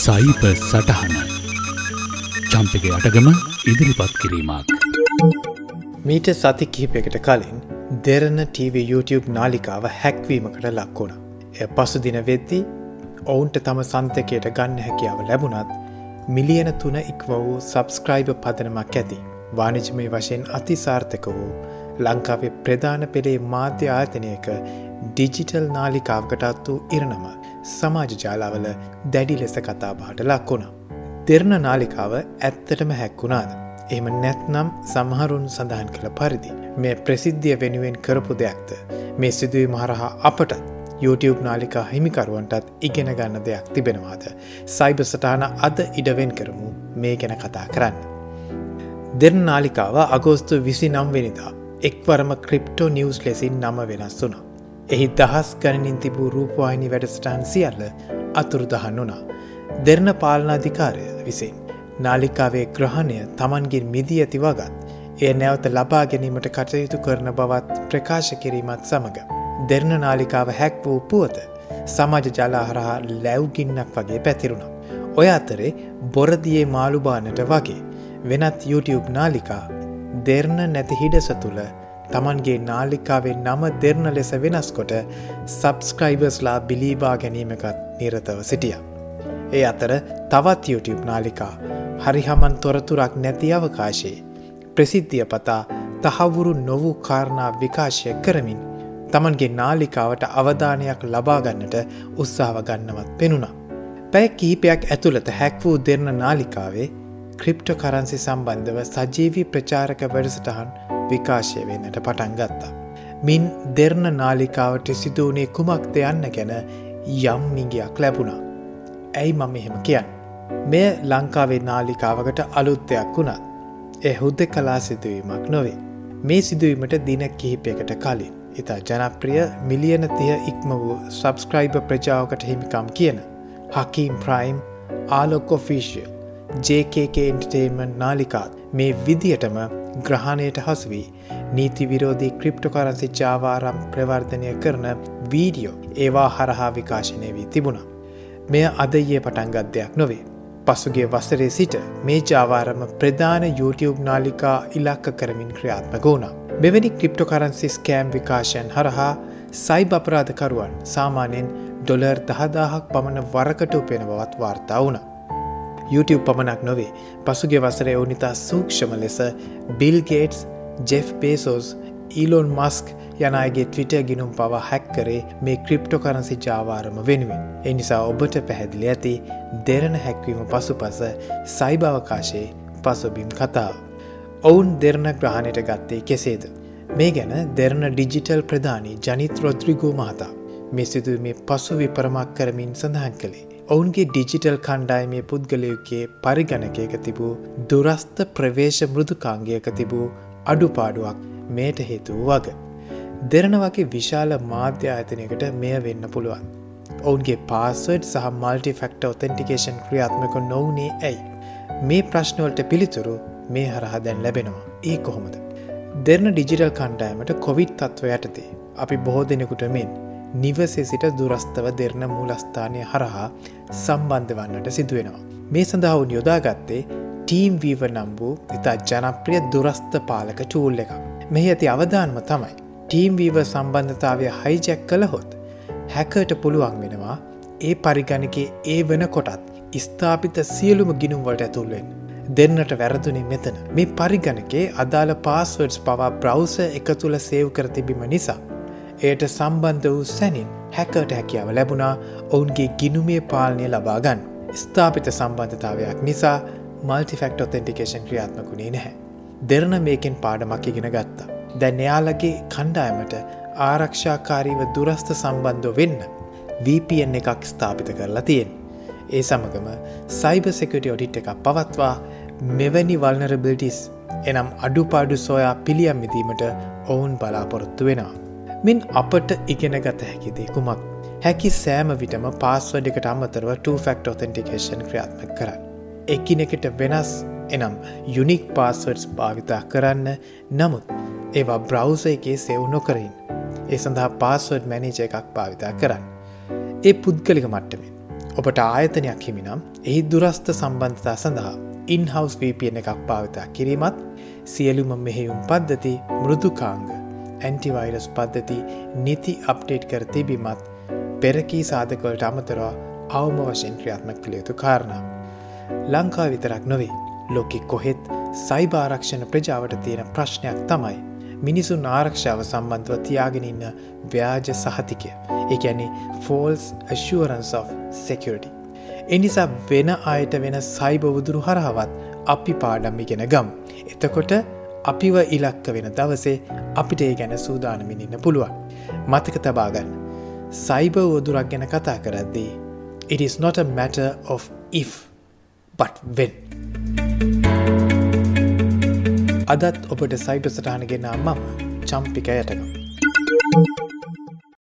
සයිප සටහන චම්පක අටගම ඉදිරිපත් කිරීමක්. මීට සති කිහිපෙකට කලින් දෙරන TV YouTube නාලිකාව හැක්වීමකට ලක්වුණ. එය පසු දින වෙද්දී ඔවුන්ට තම සන්තකයට ගන්න හැකියාව ලැබුණත් මිලියන තුන ඉක්ව වූ සබස්ක්‍රයිබ පදනමක් ඇති වානිජමය වශයෙන් අතිසාර්ථක වූ ලංකාවේ ප්‍රධාන පෙළේ මාධ්‍ය ආයතනයක ඩිජිටල් නාලිකාවකටත් වූ ඉරණම සමාජ ජාලාවල දැඩි ලෙස කතාබාට ලක්වුණා. දෙරණ නාලිකාව ඇත්තටම හැක්වුණාද. එම නැත්නම් සමහරුන් සඳහන් කළ පරිදි. මේ ප්‍රසිද්ධිය වෙනුවෙන් කරපු දෙයක්ද. මේ සිදුවී මහරහා අපටත් YouTube නාලිකා හිමිකරුවන්ටත් ඉගෙන ගන්න දෙයක් තිබෙනවාද. සයිබ සටාන අද ඉඩවෙන් කරමු මේ ගැන කතා කරන්න. දෙරන නාලිකාව අගෝස්තු විසි නම්වෙනිදා එක්වරම ක්‍රිප්ටෝ නිවස් ලෙසින් නම වෙනස් වුනා. එහි දහස් ගණනින් තිබූ රූපවාහිනි වැඩස්ටාන් සියල්ල අතුරුදහන් වුණා. දෙරණ පාලනාධිකාරය විසින්. නාලිකාවේ ග්‍රහණය තමන්ගින් මිදී ඇති වගත් එය නැවත ලබා ගැනීමට කටයුතු කරන බවත් ප්‍රකාශ කිරීමත් සමඟ. දෙරණ නාලිකාව හැක් වූ පුවත සමාජ ජලාහරහා ලැව්ගින්නක් වගේ පැතිරුණ. ඔය අතරේ බොරදියේ මාළුබානට වගේ වෙනත් YouTube නාලිකා දෙරණ නැති හිඩස තුළ තමන්ගේ නාලිකාවේ නම දෙරන ලෙස වෙනස්කොට සබස්ක්‍රයිබර්ස්ලා බිලීබා ගැනීමකත් නිරතව සිටිය. ඒ අතර තවත් YouTube නාලිකා හරිහමන් තොරතුරක් නැති අවකාශයේ ප්‍රසිද්ධිය පතා තහවුරු නොවූ කාරණා විකාශය කරමින් තමන්ගේ නාලිකාවට අවධානයක් ලබාගන්නට උත්සාව ගන්නවත් පෙනුණා. පැය කීපයක් ඇතුළත හැක් වූ දෙරන නාලිකාවේ ක්‍රිප්ටෝ කරන්සි සම්බන්ධව සජීවී ප්‍රචාරක වැඩසටහන් විකාශය වෙන්නට පටන් ගත්තා. මින් දෙරණ නාලිකාවට සිදුවනේ කුමක්ද යන්න ගැන යම් මිගයක් ලැබුණා. ඇයි මම එහෙම කියන්න. මෙය ලංකාවේ නාලිකාවකට අලුත්තයක් වුණත්. එ හුද්ද කලා සිදුවීමක් නොවේ. මේ සිදුවීමට දින කිහිපයකට කලින්. ඉතා ජනප්‍රිය මිලියන තිය ඉක්ම වූ සබස්ක්‍රයිබ ප්‍රජාවකට හිමිකම් කියන. හකීම් ප්‍රයිම් ආලොකොෆිසිියල් JKK එන්ටර්ටේන්මන් නාලිකාත් මේ විදිහටම ග්‍රහණයට හසුවී නීති විරෝධී ක්‍රිප්ටොකරන්සි ජාවාරම් ප්‍රවර්ධනය කරන වීඩියෝ ඒවා හරහා විකාශනය වී තිබුණා. මෙය අදයේ පටන්ගත්දයක් නොවේ. පසුගේ වසරේ සිට මේ ජාවාරම ප්‍රධාන YouTube නාලිකා ඉලක්ක කරමින් ක්‍රියාත්මක වුණා. මෙවැනි ක්‍රිප්ටොකරන්සි ස්කෑම් විකාශයන් හරහා සයිබ අපරාධකරුවන් සාමාන්‍යයෙන් ඩොලර් දහදාහක් පමණ වරකට උපෙන බවත් වාර්තා වුණා. YouTube පමණක් නොවේ පසුගේ වසරේ ඕනිතා සූක්ෂම ලෙස Bill Gates Jeff Bezos Elon Musk යනගේ ට්‍රිට ගිනුම් පවා හැක්කරේ මේ ක්‍රිප්ටෝ කරන්සි ජාවාරම වෙනුවෙන්. එනිසා ඔබට පැහැදිලි ඇති දෙරණ හැක්වීම පසු පස සයිභවකාශයේ පසුබිම් කතාව. ඔවුන් දෙරණ ග්‍රහණයට ගත්තේ කෙසේද. මේ ගැන දෙරණ ඩිජිටල් ප්‍රධානී ජනිත් රොද්‍රිගෝ මහතා මේ සිදුව මේ පසු විපරමක් කරමින් සඳහන් කළේ. ඔවුන්ගේ ඩිජිටල් කණ්ඩායමේ පුද්ගලයුකේ පරිගණකයක තිබූ දුරස්ථ ප්‍රවේශ මෘදුකාංගයක තිබූ අඩුපාඩුවක් මේට හේතුව වග. දෙරන වගේ විශාල මාධ්‍ය ආයතනයකට මෙය වෙන්න පුළුවන්. ඔවුන්ගේ පාස්වඩ් සහ මල්ටි ෆෙක්ට ඔතෙන්ටිකේෂන් ක්‍රියාත්මක නොවනේ ඇයි. මේ ප්‍රශ්නවලට පිළිතුරු මේ හරහා දැන් ලැබෙනවා ඒ කොහොමද. දෙරන ඩිජිටල් කණ්ඩායමට කොවිඩ් තත්ව යටතේ අපි බොහෝ දෙනෙකුට මෙන් නිවසේ සිට දුරස්ථව දෙරන මූලස්ථානය හරහා සම්බන්ධ වන්නට සිදුවෙනවා. මේ සඳහවුන් යොදාගත්තේ ටීම් වීව නම් වූ ඉතා ජනප්‍රිය දුරස්ථ පාලක චූල් එක. මෙහි ඇති අවධානම තමයි. ටීම් වීව සම්බන්ධතාවය හයිජැක් කළහොත්. හැකට පුළුවන් වෙනවා ඒ පරිගණකේ ඒ වන කොටත් ස්ථාපිත සියලුම ගිනුම්වලට ඇතුල්වෙන්. දෙන්නට වැරදුනේ මෙතන මේ පරිගණකේ අදාළ පාස්වර්ඩ්ස් පවා බ්‍රව්ස එක තුළ සේව් කර තිබීම නිසා. එයට සම්බන්ධ වූ සැනින් හැකට හැකියාව ලැබුණා ඔවුන්ගේ ගිනුමේ පාලනය ලබාගන්න. ස්ථාපිත සම්බන්ධතාවයක් නිසා මල්ටිෆෙක්ට ඔතෙන්ටිකේෂන් ක්‍රියාත්මකුණේ නැහැ. දෙරන මේකෙන් පාඩමක් ඉගෙන ගත්තා. දැන් එයාලගේ කණ්ඩායමට ආරක්ෂාකාරීව දුරස්ථ සම්බන්ධ වෙන්න VPN එකක් ස්ථාපිත කරලා තියෙන්. ඒ සමගම සයිබ සෙකට ඔඩිට් එකක් පවත්වා මෙවැනි වල්නරබිලිටිස් එනම් අඩුපාඩු සොයා පිළියම් විදීමට ඔවුන් බලාපොරොත්තු වෙනවා. මින් අපට ඉගෙනගත හැකිදේ කුමක් හැකි සෑම විටම පාස්වඩිකට අමතරව 2ෆෙක්ට ඔතෙන්ටිකේෂන් ක්‍රියාත්ම කරන්න. එකිනෙකට වෙනස් එනම් යුනික් පාස්වර්ඩ්ස් භාවිතා කරන්න නමුත් ඒවා බ්‍රව්ස එකේ සෙව් නොකරින් ඒ සඳහා පාස්වර්ඩ් මැනේජ එකක් භාවිතා කරන්න. ඒ පුද්ගලික මට්ටමින් ඔබට ආයතනයක් හිමිනම් එහි දුරස්ථ සම්බන්ධතා සඳහා ඉන්හවස් VPN එකක් පාවිතා කිරීමත් සියලුම මෙහෙයුම් පද්ධති මෘදුකාංග ඇන්ටිවයිරස් පද්ධති නිති අප්ඩේට් කර තිබීමත් පෙරකී සාධකවලට අමතරවා අවම වශයෙන් ක්‍රියාත්මක කළ යුතු කාරණා. ලංකා විතරක් නොවේ ලොකෙ කොහෙත් සයිභාරක්ෂණ ප්‍රජාවට තියෙන ප්‍රශ්නයක් තමයි. මිනිසුන් ආරක්ෂාව සම්බන්ධව තියාගෙන ඉන්න ව්‍යාජ සහතිකය එකැනෙ ෆෝල්ස් assurance of security. එනිසා වෙන අයට වෙන සයිබ උදුරු හරහවත් අපි පාඩම් ඉගෙන ගම්. එතකොට අපිව ඉලක්ක වෙන දවසේ අපිට ඒ ගැන සූදානමින් ඉන්න පුළුවන්. මතක තබාගන්න. සයිබ වදුරක් ගැන කතා කරද්දී. It is not a matter of if, but when. අදත් ඔබට සයිබ සටහනගෙන මම චම්පික යටකම්.